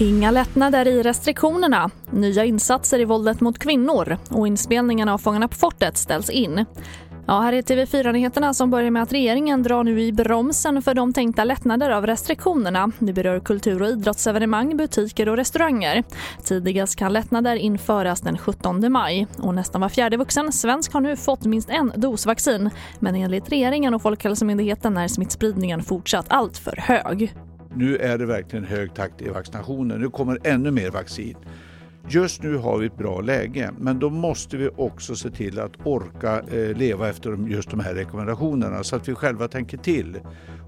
Inga lättnader i restriktionerna, nya insatser i våldet mot kvinnor och inspelningen av Fångarna på fortet ställs in. Ja, här är TV4-nyheterna som börjar med att regeringen drar nu i bromsen för de tänkta lättnader av restriktionerna. Det berör kultur och idrottsevenemang, butiker och restauranger. Tidigast kan lättnader införas den 17 maj. Och nästan var fjärde vuxen svensk har nu fått minst en dos vaccin. Men enligt regeringen och Folkhälsomyndigheten är smittspridningen fortsatt alltför hög. Nu är det verkligen hög takt i vaccinationen. Nu kommer ännu mer vaccin. Just nu har vi ett bra läge, men då måste vi också se till att orka eh, leva efter just de här rekommendationerna så att vi själva tänker till.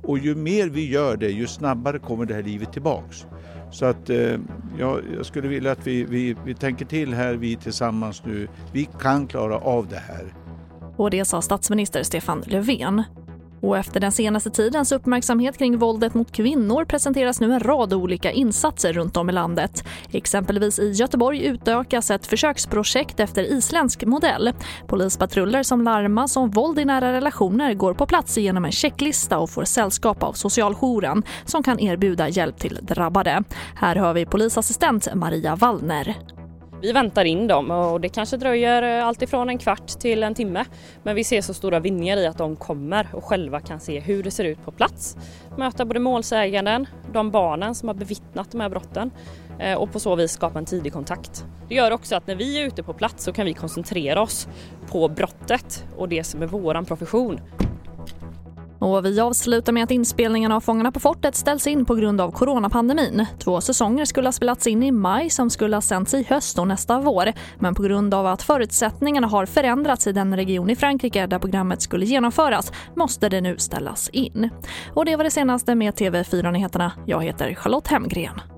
Och ju mer vi gör det, ju snabbare kommer det här livet tillbaks. Så att eh, ja, jag skulle vilja att vi, vi, vi tänker till här, vi tillsammans nu. Vi kan klara av det här. Och det sa statsminister Stefan Löfven. Och efter den senaste tidens uppmärksamhet kring våldet mot kvinnor presenteras nu en rad olika insatser runt om i landet. Exempelvis i Göteborg utökas ett försöksprojekt efter isländsk modell. Polispatruller som larmas om våld i nära relationer går på plats genom en checklista och får sällskap av socialjouren som kan erbjuda hjälp till drabbade. Här hör vi polisassistent Maria Wallner. Vi väntar in dem och det kanske dröjer eh, alltifrån en kvart till en timme. Men vi ser så stora vinningar i att de kommer och själva kan se hur det ser ut på plats. Möta både målsäganden, de barnen som har bevittnat de här brotten eh, och på så vis skapa en tidig kontakt. Det gör också att när vi är ute på plats så kan vi koncentrera oss på brottet och det som är våran profession. Och vi avslutar med att inspelningen av Fångarna på fortet ställs in på grund av coronapandemin. Två säsonger skulle ha spelats in i maj som skulle ha sänts i höst och nästa vår. Men på grund av att förutsättningarna har förändrats i den region i Frankrike där programmet skulle genomföras måste det nu ställas in. Och det var det senaste med TV4 Nyheterna. Jag heter Charlotte Hemgren.